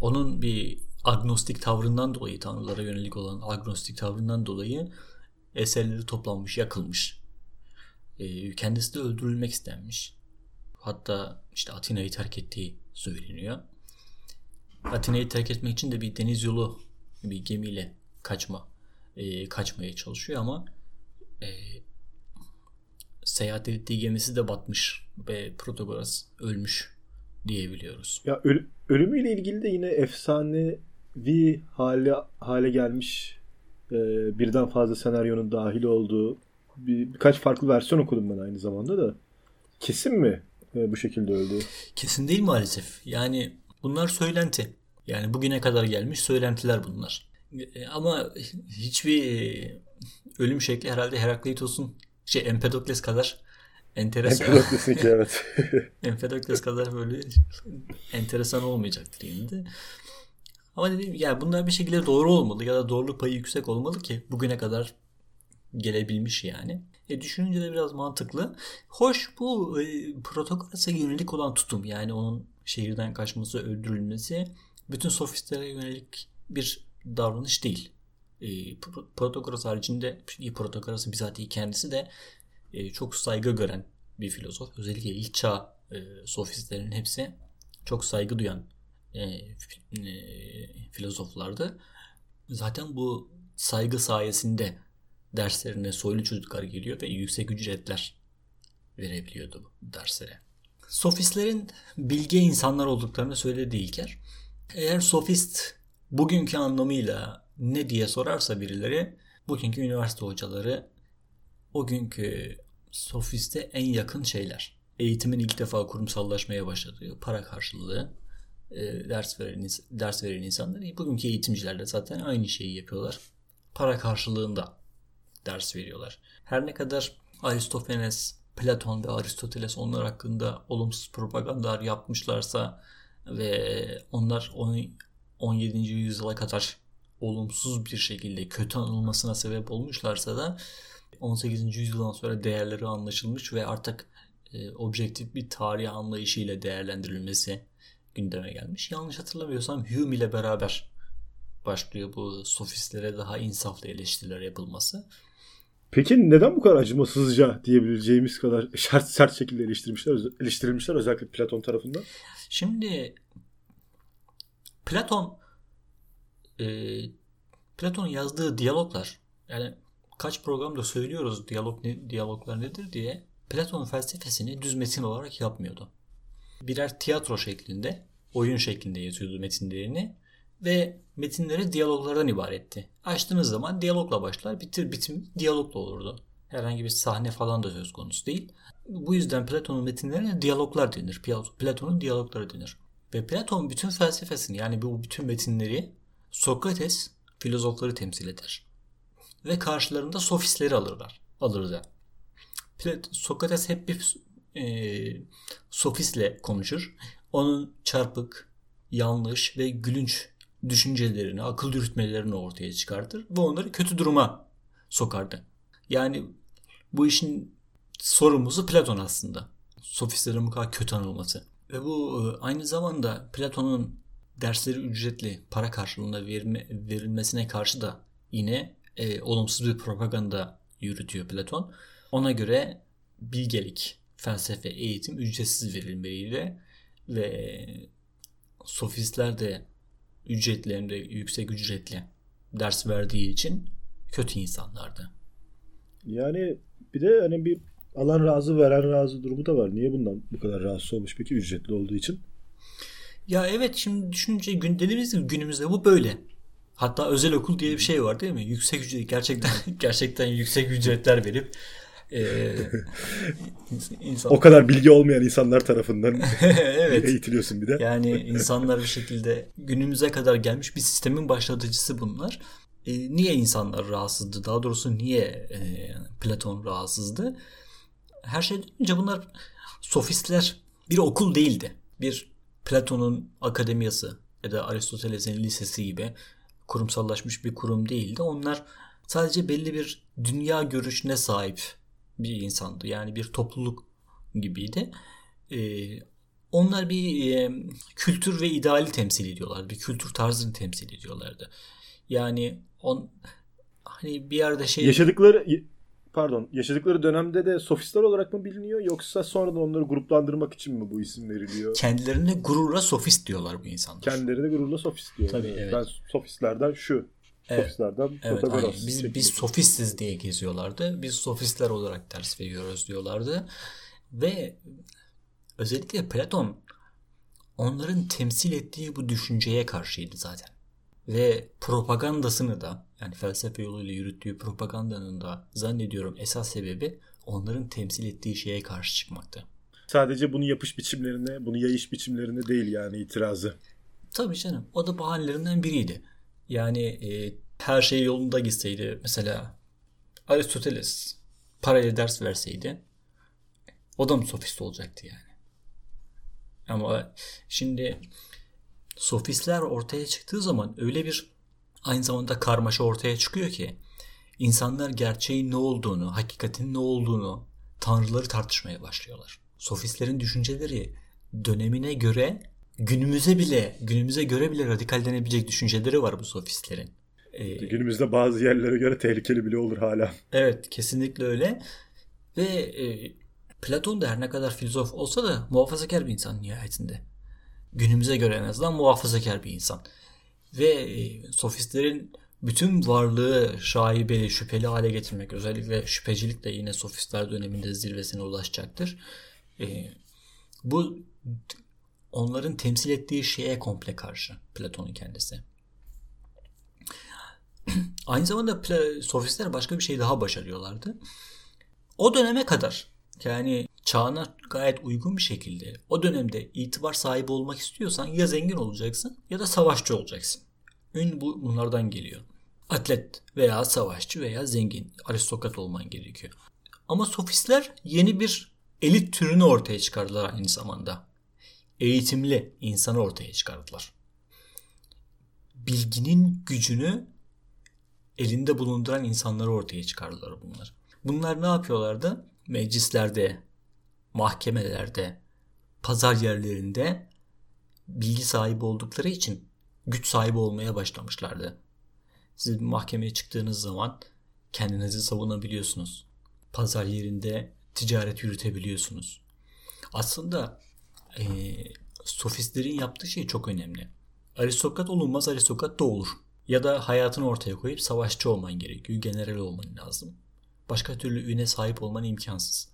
Onun bir agnostik tavrından dolayı tanrılara yönelik olan agnostik tavrından dolayı eserleri toplanmış, yakılmış. Ee, kendisi de öldürülmek istenmiş. Hatta işte Atina'yı terk ettiği söyleniyor. Atina'yı terk etmek için de bir deniz yolu bir gemiyle kaçma e, kaçmaya çalışıyor ama e, seyahat ettiği gemisi de batmış ve Protagoras ölmüş diyebiliyoruz. Ya öl ölümüyle ilgili de yine efsanevi hale hale gelmiş e, birden fazla senaryonun dahil olduğu bir, birkaç farklı versiyon okudum ben aynı zamanda da. Kesin mi e, bu şekilde öldü? Kesin değil maalesef. Yani bunlar söylenti. Yani bugüne kadar gelmiş söylentiler bunlar. E, ama hiçbir e, ölüm şekli herhalde Herakleitos'un şey Empedokles kadar enteresan. Empedokles evet. Empedokles kadar böyle enteresan olmayacaktır yine de. Ama dediğim yani bunlar bir şekilde doğru olmalı ya da doğruluk payı yüksek olmalı ki bugüne kadar gelebilmiş yani. E düşününce de biraz mantıklı. Hoş bu e, Protagoras yönelik olan tutum yani onun şehirden kaçması, öldürülmesi bütün sofistlere yönelik bir davranış değil. E, Protagoras haricinde Protagoras'ın bizatihi kendisi de e, çok saygı gören bir filozof. Özellikle ilk çağ e, sofistlerin hepsi çok saygı duyan e, e, filozoflardı. Zaten bu saygı sayesinde derslerine soylu çocuklar geliyor ve yüksek ücretler verebiliyordu bu derslere. Sofistlerin bilge insanlar olduklarını söyledi İlker. Eğer sofist bugünkü anlamıyla ne diye sorarsa birileri bugünkü üniversite hocaları o günkü sofiste en yakın şeyler. Eğitimin ilk defa kurumsallaşmaya başladığı, para karşılığı, e, ders veren ders veren insanlar. Bugünkü eğitimciler de zaten aynı şeyi yapıyorlar. Para karşılığında ders veriyorlar. Her ne kadar Aristofanes, Platon ve Aristoteles onlar hakkında olumsuz propagandalar yapmışlarsa ve onlar 17. yüzyıla kadar olumsuz bir şekilde kötü anılmasına sebep olmuşlarsa da 18. yüzyıldan sonra değerleri anlaşılmış ve artık e, objektif bir tarih anlayışıyla değerlendirilmesi gündeme gelmiş. Yanlış hatırlamıyorsam Hume ile beraber başlıyor bu sofistlere daha insaflı eleştiriler yapılması. Peki neden bu kadar acımasızca diyebileceğimiz kadar sert sert şekilde eleştirmişler, eleştirilmişler özellikle Platon tarafından? Şimdi Platon e, Platon'un yazdığı diyaloglar yani kaç programda söylüyoruz diyalog ne, diyaloglar nedir diye Platon'un felsefesini düz metin olarak yapmıyordu. Birer tiyatro şeklinde, oyun şeklinde yazıyordu metinlerini ve metinleri diyaloglardan ibaretti. Açtığınız zaman diyalogla başlar, bitir bitim diyalogla olurdu. Herhangi bir sahne falan da söz konusu değil. Bu yüzden Platon'un metinlerine diyaloglar denir. Platon'un diyalogları denir. Ve Platon bütün felsefesini yani bu bütün metinleri Sokrates filozofları temsil eder. Ve karşılarında sofistleri alırlar. Alırdı. Sokrates hep bir e, sofistle konuşur. Onun çarpık, yanlış ve gülünç düşüncelerini, akıl yürütmelerini ortaya çıkartır ve onları kötü duruma sokardı. Yani bu işin sorumlusu Platon aslında. Sofistlerin bu kadar kötü anılması. Ve bu e, aynı zamanda Platon'un dersleri ücretli para karşılığında verme, verilmesine karşı da yine e, olumsuz bir propaganda yürütüyor Platon. Ona göre bilgelik, felsefe, eğitim ücretsiz verilmeliydi ve sofistler de ücretlerinde yüksek ücretli ders verdiği için kötü insanlardı. Yani bir de hani bir alan razı veren razı durumu da var. Niye bundan bu kadar rahatsız olmuş peki ücretli olduğu için? Ya evet şimdi düşününce gün, dediğimiz gibi günümüzde bu böyle. Hatta özel okul diye bir şey var değil mi? Yüksek ücret gerçekten gerçekten yüksek ücretler verip e, insan... o kadar bilgi olmayan insanlar tarafından evet. eğitiliyorsun bir de. Yani insanlar bir şekilde günümüze kadar gelmiş bir sistemin başlatıcısı bunlar. E, niye insanlar rahatsızdı? Daha doğrusu niye e, Platon rahatsızdı? Her şey önce bunlar sofistler bir okul değildi. Bir Platon'un akademiyası ya da Aristoteles'in lisesi gibi kurumsallaşmış bir kurum değildi. Onlar sadece belli bir dünya görüşüne sahip bir insandı. Yani bir topluluk gibiydi. Ee, onlar bir e, kültür ve ideali temsil ediyorlar. Bir kültür tarzını temsil ediyorlardı. Yani on hani bir yerde şey yaşadıkları pardon yaşadıkları dönemde de sofistler olarak mı biliniyor yoksa sonradan onları gruplandırmak için mi bu isim veriliyor? Kendilerine gururla sofist diyorlar bu insanlar. Kendilerine gururla sofist diyorlar. Tabii evet. Ben sofistlerden şu Evet. Sofistlerden evet, aynen. Biz, biz sofistiz diye geziyorlardı. Biz sofistler olarak ders veriyoruz diyorlardı. Ve özellikle Platon onların temsil ettiği bu düşünceye karşıydı zaten. Ve propagandasını da yani felsefe yoluyla yürüttüğü propagandanın da zannediyorum esas sebebi onların temsil ettiği şeye karşı çıkmaktı. Sadece bunu yapış biçimlerine, bunu yayış biçimlerine değil yani itirazı. Tabii canım. O da bahanelerinden biriydi. Yani e, her şey yolunda gitseydi mesela Aristoteles parayla ders verseydi o da mı sofist olacaktı yani? Ama şimdi sofistler ortaya çıktığı zaman öyle bir aynı zamanda karmaşa ortaya çıkıyor ki insanlar gerçeğin ne olduğunu, hakikatin ne olduğunu, tanrıları tartışmaya başlıyorlar. Sofistlerin düşünceleri dönemine göre günümüze bile günümüze göre bile radikal denebilecek düşünceleri var bu sofistlerin. Ee, Günümüzde bazı yerlere göre tehlikeli bile olur hala. Evet kesinlikle öyle. Ve e, Platon da her ne kadar filozof olsa da muhafazakar bir insan nihayetinde. Günümüze göre en azından muhafazakar bir insan. Ve e, sofistlerin bütün varlığı şaibeli, şüpheli hale getirmek özellikle şüphecilik de yine sofistler döneminde zirvesine ulaşacaktır. E, bu onların temsil ettiği şeye komple karşı Platon'un kendisi. Aynı zamanda sofistler başka bir şey daha başarıyorlardı. O döneme kadar yani çağına gayet uygun bir şekilde o dönemde itibar sahibi olmak istiyorsan ya zengin olacaksın ya da savaşçı olacaksın. Ün bu bunlardan geliyor. Atlet veya savaşçı veya zengin aristokrat olman gerekiyor. Ama sofistler yeni bir elit türünü ortaya çıkardılar aynı zamanda. Eğitimli insanı ortaya çıkardılar. Bilginin gücünü elinde bulunduran insanları ortaya çıkardılar bunlar. Bunlar ne yapıyorlardı? Meclislerde, mahkemelerde, pazar yerlerinde bilgi sahibi oldukları için güç sahibi olmaya başlamışlardı. Siz bir mahkemeye çıktığınız zaman kendinizi savunabiliyorsunuz. Pazar yerinde ticaret yürütebiliyorsunuz. Aslında e, sofistlerin yaptığı şey çok önemli. Aristokrat olunmaz aristokrat da olur. Ya da hayatını ortaya koyup savaşçı olman gerekiyor. General olman lazım. Başka türlü üne sahip olman imkansız.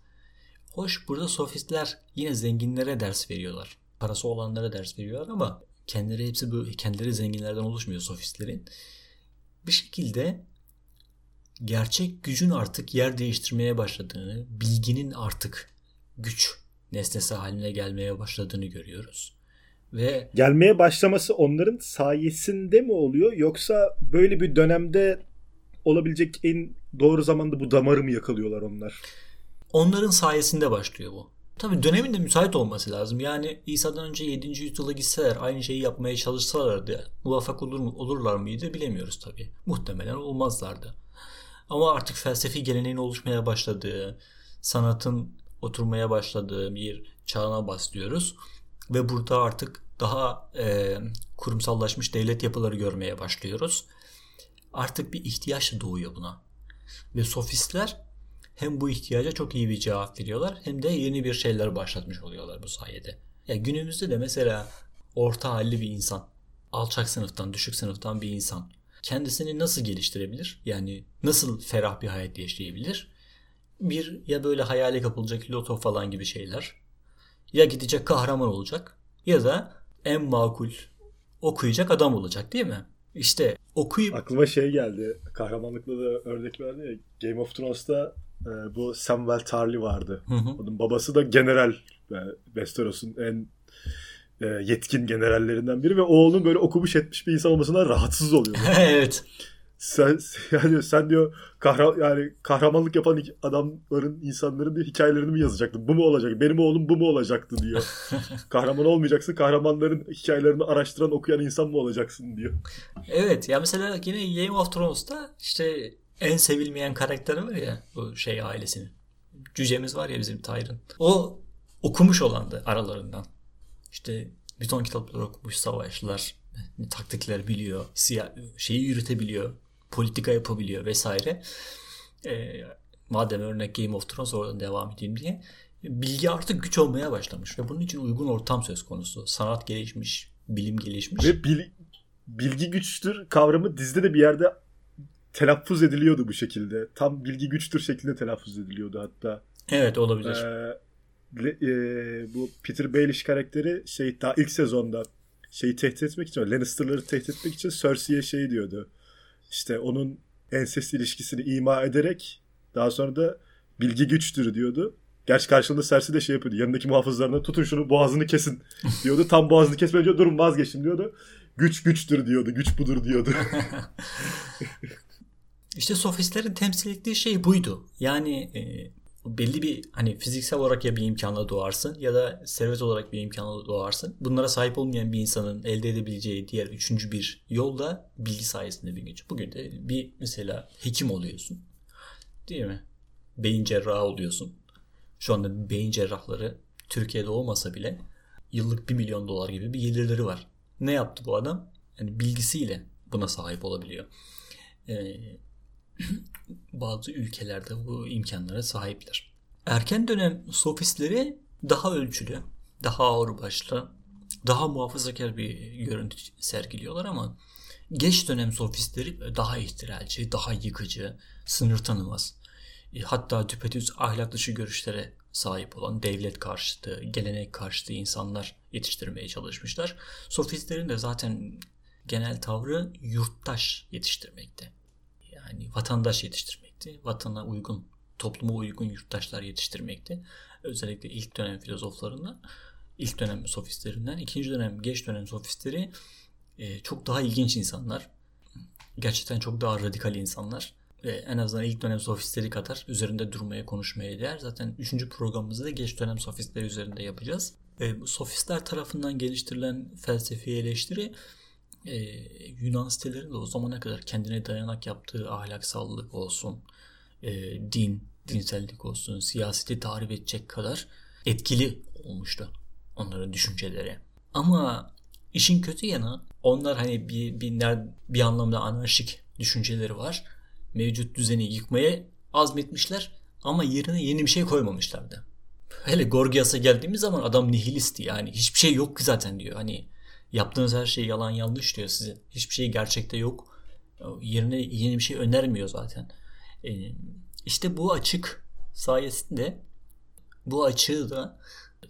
Hoş burada sofistler yine zenginlere ders veriyorlar. Parası olanlara ders veriyorlar ama kendileri hepsi bu kendileri zenginlerden oluşmuyor sofistlerin. Bir şekilde gerçek gücün artık yer değiştirmeye başladığını, bilginin artık güç nesnesi haline gelmeye başladığını görüyoruz. Ve gelmeye başlaması onların sayesinde mi oluyor yoksa böyle bir dönemde olabilecek en doğru zamanda bu damarı mı yakalıyorlar onlar? Onların sayesinde başlıyor bu. Tabi dönemin de müsait olması lazım. Yani İsa'dan önce 7. yüzyıla gitseler aynı şeyi yapmaya çalışsalardı muvaffak olur mu, olurlar mıydı bilemiyoruz tabi. Muhtemelen olmazlardı. Ama artık felsefi geleneğin oluşmaya başladığı, sanatın oturmaya başladığı bir çağına başlıyoruz. Ve burada artık daha e, kurumsallaşmış devlet yapıları görmeye başlıyoruz. Artık bir ihtiyaç doğuyor buna. Ve sofistler hem bu ihtiyaca çok iyi bir cevap veriyorlar hem de yeni bir şeyler başlatmış oluyorlar bu sayede. Ya günümüzde de mesela orta halli bir insan, alçak sınıftan, düşük sınıftan bir insan kendisini nasıl geliştirebilir? Yani nasıl ferah bir hayat yaşayabilir? Bir ya böyle hayale kapılacak loto falan gibi şeyler. Ya gidecek kahraman olacak ya da en makul okuyacak adam olacak değil mi? İşte okuyup... Aklıma şey geldi. Kahramanlıkla da örnek verdi ya. Game of Thrones'ta e, bu Samuel Tarly vardı. Hı hı. Onun babası da general. Yani Westeros'un en e, yetkin generallerinden biri ve oğlunun böyle okumuş etmiş bir insan olmasına rahatsız oluyor. evet. Sen yani sen diyor kahra, yani kahramanlık yapan adamların insanların diyor, hikayelerini mi yazacaktın? Bu mu olacak? Benim oğlum bu mu olacaktı diyor. Kahraman olmayacaksın. Kahramanların hikayelerini araştıran okuyan insan mı olacaksın diyor. Evet ya mesela yine Game of Thrones'ta işte en sevilmeyen karakteri var ya bu şey ailesinin. Cücemiz var ya bizim Tyrion. O okumuş olandı aralarından. İşte bütün kitapları okumuş savaşçılar, taktikler biliyor, siyah, şeyi yürütebiliyor, politika yapabiliyor vesaire. E, madem örnek Game of Thrones oradan devam edeyim diye. Bilgi artık güç olmaya başlamış ve bunun için uygun ortam söz konusu. Sanat gelişmiş, bilim gelişmiş. Ve bil, bilgi güçtür kavramı dizide de bir yerde telaffuz ediliyordu bu şekilde. Tam bilgi güçtür şeklinde telaffuz ediliyordu hatta. Evet olabilir. Ee, e, bu Peter Baelish karakteri şey daha ilk sezonda şeyi tehdit etmek için Lannister'ları tehdit etmek için Cersei'ye şey diyordu. İşte onun ensest ilişkisini ima ederek daha sonra da bilgi güçtür diyordu. Gerçi karşılığında Cersei de şey yapıyordu. Yanındaki muhafızlarına tutun şunu boğazını kesin diyordu. Tam boğazını kesmeyince durun vazgeçin diyordu. güç güçtür diyordu. Güç budur diyordu. İşte sofistlerin temsil ettiği şey buydu. Yani e, belli bir hani fiziksel olarak ya bir imkanla doğarsın ya da servet olarak bir imkanla doğarsın. Bunlara sahip olmayan bir insanın elde edebileceği diğer üçüncü bir yol da bilgi sayesinde bir güç. Bugün de bir mesela hekim oluyorsun. Değil mi? Beyin cerrahı oluyorsun. Şu anda beyin cerrahları Türkiye'de olmasa bile yıllık 1 milyon dolar gibi bir gelirleri var. Ne yaptı bu adam? Yani bilgisiyle buna sahip olabiliyor. Ee, bazı ülkelerde bu imkanlara sahipler. Erken dönem sofistleri daha ölçülü, daha ağırbaşlı, daha muhafazakar bir görüntü sergiliyorlar ama geç dönem sofistleri daha ihtiralci, daha yıkıcı, sınır tanımaz. E, hatta düpedüz ahlak dışı görüşlere sahip olan devlet karşıtı, gelenek karşıtı insanlar yetiştirmeye çalışmışlar. Sofistlerin de zaten genel tavrı yurttaş yetiştirmekte yani vatandaş yetiştirmekti. Vatana uygun, topluma uygun yurttaşlar yetiştirmekti. Özellikle ilk dönem filozoflarından, ilk dönem sofistlerinden, ikinci dönem, geç dönem sofistleri e, çok daha ilginç insanlar. Gerçekten çok daha radikal insanlar. Ve en azından ilk dönem sofistleri kadar üzerinde durmaya, konuşmaya değer. Zaten üçüncü programımızda da geç dönem sofistleri üzerinde yapacağız. E, sofistler tarafından geliştirilen felsefi eleştiri e, Yunan sitelerinin de o zamana kadar kendine dayanak yaptığı ahlaksallık olsun, e, din, dinsellik olsun, siyaseti tarif edecek kadar etkili olmuştu onların düşünceleri. Ama işin kötü yanı onlar hani bir, bir, bir anlamda anarşik düşünceleri var. Mevcut düzeni yıkmaya azmetmişler ama yerine yeni bir şey koymamışlardı. Hele Gorgias'a geldiğimiz zaman adam nihilisti yani hiçbir şey yok ki zaten diyor. Hani Yaptığınız her şey yalan yanlış diyor size. Hiçbir şey gerçekte yok. Yerine yeni bir şey önermiyor zaten. Ee, işte bu açık sayesinde bu açığı da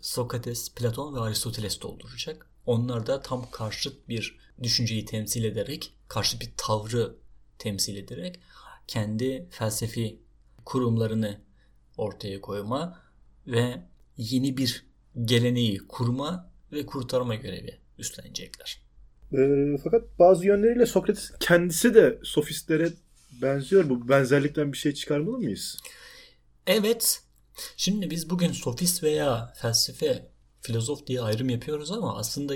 Sokrates, Platon ve Aristoteles dolduracak. Onlar da tam karşıt bir düşünceyi temsil ederek, karşı bir tavrı temsil ederek kendi felsefi kurumlarını ortaya koyma ve yeni bir geleneği kurma ve kurtarma görevi üstlenecekler. E, fakat bazı yönleriyle Sokrates kendisi de sofistlere benziyor. Bu benzerlikten bir şey çıkarmalı mıyız? Evet. Şimdi biz bugün sofist veya felsefe, filozof diye ayrım yapıyoruz ama aslında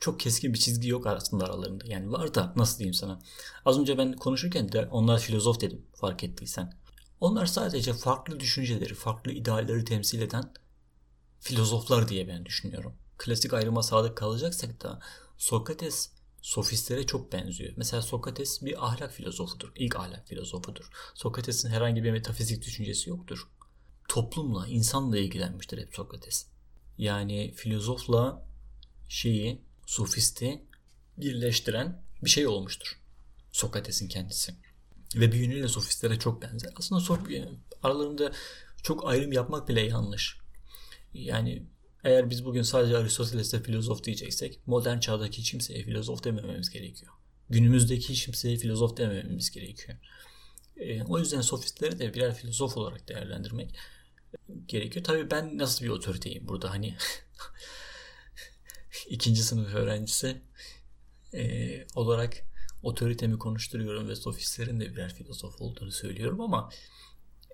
çok keskin bir çizgi yok aslında aralarında. Yani var da nasıl diyeyim sana. Az önce ben konuşurken de onlar filozof dedim fark ettiysen. Onlar sadece farklı düşünceleri, farklı idealleri temsil eden filozoflar diye ben düşünüyorum klasik ayrıma sadık kalacaksak da Sokrates sofistlere çok benziyor. Mesela Sokrates bir ahlak filozofudur. İlk ahlak filozofudur. Sokrates'in herhangi bir metafizik düşüncesi yoktur. Toplumla, insanla ilgilenmiştir hep Sokrates. Yani filozofla şeyi, sofisti birleştiren bir şey olmuştur. Sokrates'in kendisi. Ve bir yönüyle sofistlere çok benzer. Aslında aralarında çok ayrım yapmak bile yanlış. Yani eğer biz bugün sadece Aristoteles'e filozof diyeceksek modern çağdaki hiç kimseye filozof demememiz gerekiyor. Günümüzdeki hiç kimseye filozof demememiz gerekiyor. E, o yüzden sofistleri de birer filozof olarak değerlendirmek gerekiyor. Tabii ben nasıl bir otoriteyim burada hani ikinci sınıf öğrencisi e, olarak otoritemi konuşturuyorum ve sofistlerin de birer filozof olduğunu söylüyorum ama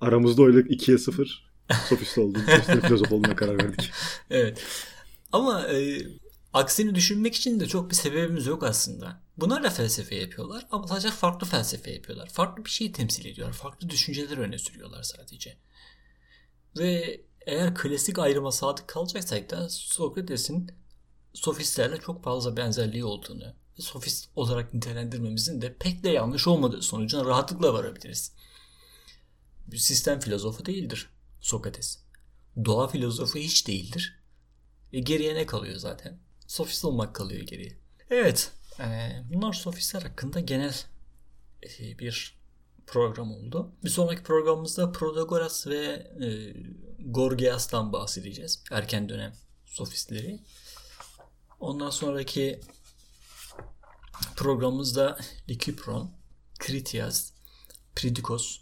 aramızda öyle ikiye sıfır Sofist oldum. filozof olmaya karar verdik. evet. Ama e, aksini düşünmek için de çok bir sebebimiz yok aslında. Bunlar da felsefe yapıyorlar ama sadece farklı felsefe yapıyorlar. Farklı bir şeyi temsil ediyorlar. Farklı düşünceler öne sürüyorlar sadece. Ve eğer klasik ayrıma sadık kalacaksak da Sokrates'in sofistlerle çok fazla benzerliği olduğunu sofist olarak nitelendirmemizin de pek de yanlış olmadığı sonucuna rahatlıkla varabiliriz. Bir sistem filozofu değildir. Sokrates. Doğa filozofu hiç değildir. E geriye ne kalıyor zaten? Sofist olmak kalıyor geriye. Evet. E, bunlar sofistler hakkında genel e, bir program oldu. Bir sonraki programımızda Protagoras ve e, Gorgias'tan bahsedeceğiz. Erken dönem sofistleri. Ondan sonraki programımızda Likipron, Kritias, Pridikos,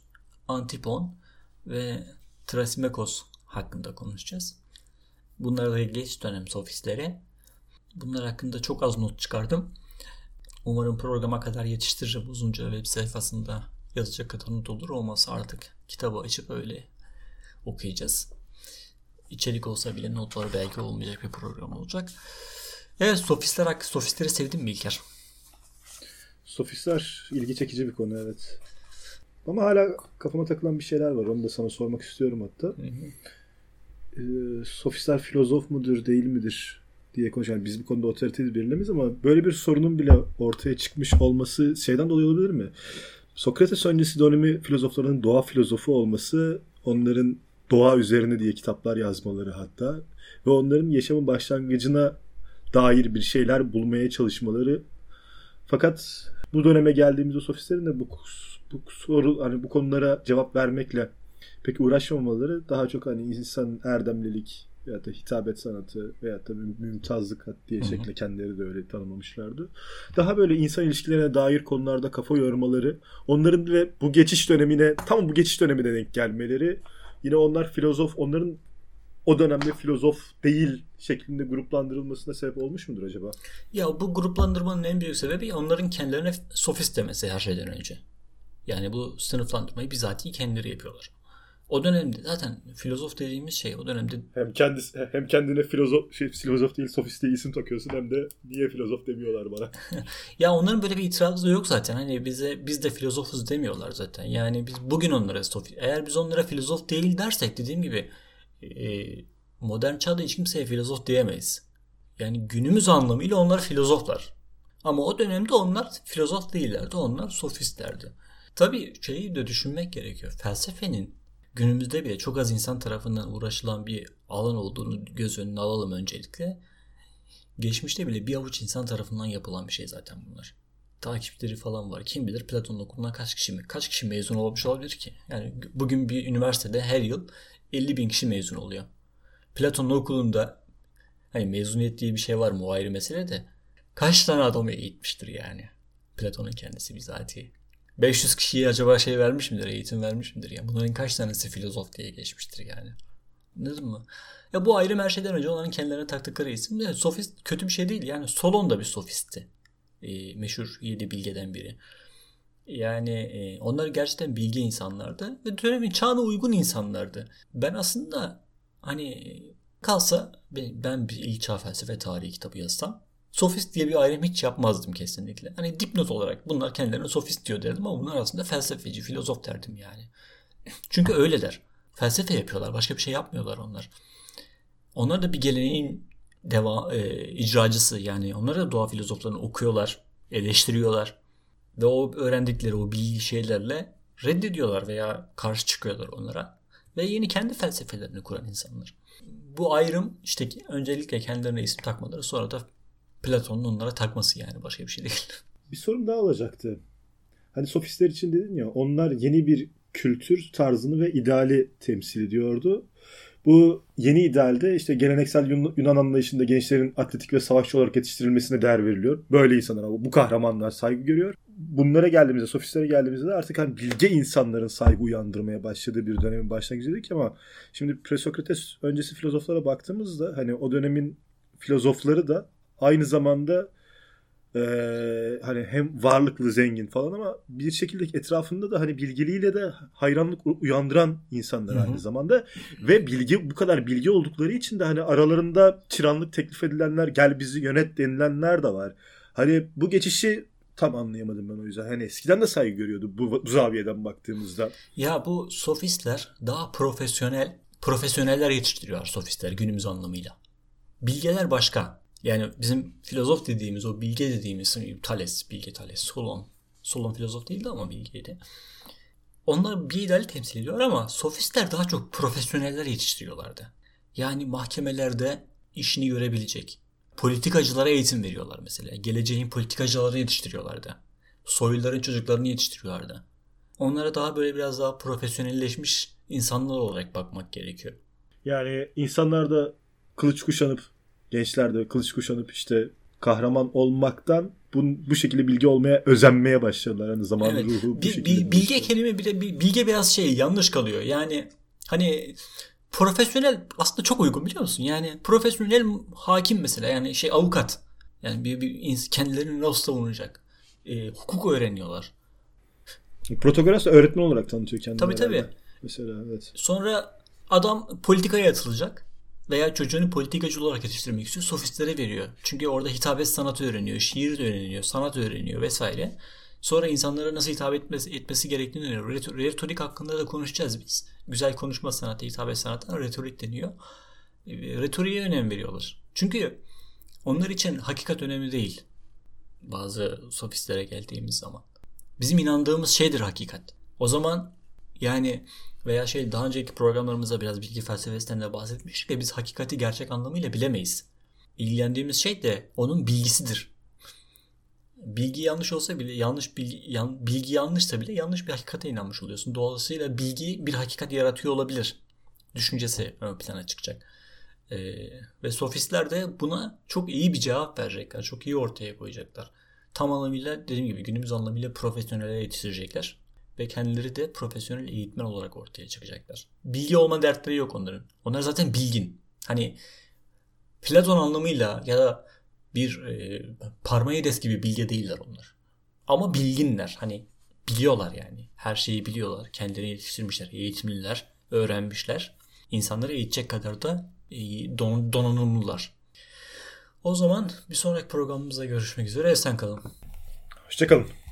Antipon ve Trasimekos hakkında konuşacağız. Bunlar da geç dönem sofistleri. Bunlar hakkında çok az not çıkardım. Umarım programa kadar yetiştiririm uzunca web sayfasında yazacak kadar not olur. Olmazsa artık kitabı açıp öyle okuyacağız. İçerik olsa bile notları belki olmayacak bir program olacak. Evet sofistler sofistleri sevdim mi İlker? Sofistler ilgi çekici bir konu evet. Ama hala kafama takılan bir şeyler var. Onu da sana sormak istiyorum hatta. Hı hı. Ee, sofistler filozof mudur değil midir diye konuşan biz bu konuda otoriteyiz belirlemeyiz ama böyle bir sorunun bile ortaya çıkmış olması şeyden dolayı olabilir mi? Sokrates öncesi dönemi filozoflarının doğa filozofu olması, onların doğa üzerine diye kitaplar yazmaları hatta ve onların yaşamın başlangıcına dair bir şeyler bulmaya çalışmaları. Fakat bu döneme geldiğimizde sofistlerin de bu bu soru hani bu konulara cevap vermekle pek uğraşmamaları daha çok hani insan erdemlilik veya da hitabet sanatı veya da mümtazlık diye Hı-hı. şekilde kendileri de öyle tanımlamışlardı. Daha böyle insan ilişkilerine dair konularda kafa yormaları, onların ve bu geçiş dönemine tam bu geçiş dönemine denk gelmeleri, yine onlar filozof, onların o dönemde filozof değil şeklinde gruplandırılmasına sebep olmuş mudur acaba? Ya bu gruplandırmanın en büyük sebebi onların kendilerine sofist demesi her şeyden önce. Yani bu sınıflandırmayı bizatihi kendileri yapıyorlar. O dönemde zaten filozof dediğimiz şey o dönemde hem kendisi hem kendine filozof şey filozof değil sofist diye isim takıyorsun hem de niye filozof demiyorlar bana. ya onların böyle bir itirazı yok zaten. Hani bize biz de filozofuz demiyorlar zaten. Yani biz bugün onlara sofist eğer biz onlara filozof değil dersek dediğim gibi e, modern çağda hiç kimseye filozof diyemeyiz. Yani günümüz anlamıyla onlar filozoflar. Ama o dönemde onlar filozof değillerdi. Onlar sofistlerdi. Tabii şeyi de düşünmek gerekiyor. Felsefenin günümüzde bile çok az insan tarafından uğraşılan bir alan olduğunu göz önüne alalım öncelikle. Geçmişte bile bir avuç insan tarafından yapılan bir şey zaten bunlar. Takipçileri falan var. Kim bilir Platon okulundan kaç kişi mi? Kaç kişi mezun olmuş olabilir ki? Yani bugün bir üniversitede her yıl 50 bin kişi mezun oluyor. Platon okulunda hani mezuniyet diye bir şey var mı o ayrı mesele de kaç tane adamı eğitmiştir yani. Platon'un kendisi bizatihi. 500 kişiye acaba şey vermiş midir, eğitim vermiş midir? Yani bunların kaç tanesi filozof diye geçmiştir yani. Anladın mı? Ya bu ayrım her şeyden önce onların kendilerine taktıkları isim de sofist kötü bir şey değil. Yani Solon da bir sofisti. E, meşhur yedi bilgeden biri. Yani e, onlar gerçekten bilgi insanlardı ve dönemin çağına uygun insanlardı. Ben aslında hani kalsa ben bir ilk çağ felsefe tarihi kitabı yazsam sofist diye bir ayrım hiç yapmazdım kesinlikle. Hani dipnot olarak bunlar kendilerine sofist diyor derdim ama bunlar aslında felsefeci, filozof derdim yani. Çünkü öyleler. Felsefe yapıyorlar. Başka bir şey yapmıyorlar onlar. Onlar da bir geleneğin deva, e, icracısı yani. Onlar da doğa filozoflarını okuyorlar, eleştiriyorlar. Ve o öğrendikleri o bilgi şeylerle reddediyorlar veya karşı çıkıyorlar onlara. Ve yeni kendi felsefelerini kuran insanlar. Bu ayrım işte öncelikle kendilerine isim takmaları sonra da Platon'un onlara takması yani başka bir şey değil. Bir sorum daha olacaktı. Hani sofistler için dedin ya onlar yeni bir kültür tarzını ve ideali temsil ediyordu. Bu yeni idealde işte geleneksel Yunan anlayışında gençlerin atletik ve savaşçı olarak yetiştirilmesine değer veriliyor. Böyle insanlar, bu kahramanlar saygı görüyor. Bunlara geldiğimizde, sofistlere geldiğimizde de artık hani bilge insanların saygı uyandırmaya başladığı bir dönemin başlangıcıydık ama şimdi Presokrates öncesi filozoflara baktığımızda hani o dönemin filozofları da aynı zamanda e, hani hem varlıklı zengin falan ama bir şekilde etrafında da hani bilgiliğiyle de hayranlık uyandıran insanlar Hı-hı. aynı zamanda ve bilgi bu kadar bilgi oldukları için de hani aralarında tiranlık teklif edilenler gel bizi yönet denilenler de var. Hani bu geçişi tam anlayamadım ben o yüzden. Hani eskiden de saygı görüyordu bu, bu zaviyeden baktığımızda. Ya bu sofistler daha profesyonel profesyoneller yetiştiriyor sofistler günümüz anlamıyla. Bilgeler başka. Yani bizim filozof dediğimiz o bilge dediğimiz Thales, bilge Thales, Solon. Solon filozof değildi ama bilgeydi. Onlar bir ideali temsil ediyor ama sofistler daha çok profesyoneller yetiştiriyorlardı. Yani mahkemelerde işini görebilecek. Politikacılara eğitim veriyorlar mesela. Geleceğin politikacılarını yetiştiriyorlardı. Soyluların çocuklarını yetiştiriyorlardı. Onlara daha böyle biraz daha profesyonelleşmiş insanlar olarak bakmak gerekiyor. Yani insanlar da kılıç kuşanıp gençler de kılıç kuşanıp işte kahraman olmaktan bu, bu şekilde bilgi olmaya özenmeye başladılar. Hani zaman evet. ruhu bu bir, şekilde. bilge kelime bile bilge biraz şey yanlış kalıyor. Yani hani profesyonel aslında çok uygun biliyor musun? Yani profesyonel hakim mesela yani şey avukat. Yani bir, bir kendilerini nasıl savunacak? e, hukuk öğreniyorlar. Protagoras öğretmen olarak tanıtıyor kendini. Tabii herhalde. tabii. Mesela evet. Sonra adam politikaya atılacak veya çocuğunu politikacı olarak yetiştirmek istiyor. Sofistlere veriyor. Çünkü orada hitabet sanatı öğreniyor, şiir öğreniyor, sanat öğreniyor vesaire. Sonra insanlara nasıl hitap etmesi, etmesi gerektiğini öğreniyor. Retor- Retorik hakkında da konuşacağız biz. Güzel konuşma sanatı, hitabet sanatına retorik deniyor. E, Retoriğe önem veriyorlar. Çünkü onlar için hakikat önemli değil. Bazı sofistlere geldiğimiz zaman. Bizim inandığımız şeydir hakikat. O zaman yani veya şey daha önceki programlarımızda biraz bilgi felsefesinden de bahsetmiştik ve biz hakikati gerçek anlamıyla bilemeyiz. İlgilendiğimiz şey de onun bilgisidir. Bilgi yanlış olsa bile yanlış bilgi, yan, bilgi yanlışsa bile yanlış bir hakikate inanmış oluyorsun. Dolayısıyla bilgi bir hakikat yaratıyor olabilir. Düşüncesi ön plana çıkacak. Ee, ve sofistler de buna çok iyi bir cevap verecekler. Çok iyi ortaya koyacaklar. Tam anlamıyla dediğim gibi günümüz anlamıyla profesyonele yetiştirecekler. Ve kendileri de profesyonel eğitmen olarak ortaya çıkacaklar. Bilgi olma dertleri yok onların. Onlar zaten bilgin. Hani Platon anlamıyla ya da bir e, Parmenides gibi bilge değiller onlar. Ama bilginler. Hani biliyorlar yani. Her şeyi biliyorlar. Kendilerini yetiştirmişler. Eğitimliler. Öğrenmişler. İnsanları eğitecek kadar da e, don, donanımlılar. O zaman bir sonraki programımızda görüşmek üzere. Esen kalın. Hoşçakalın.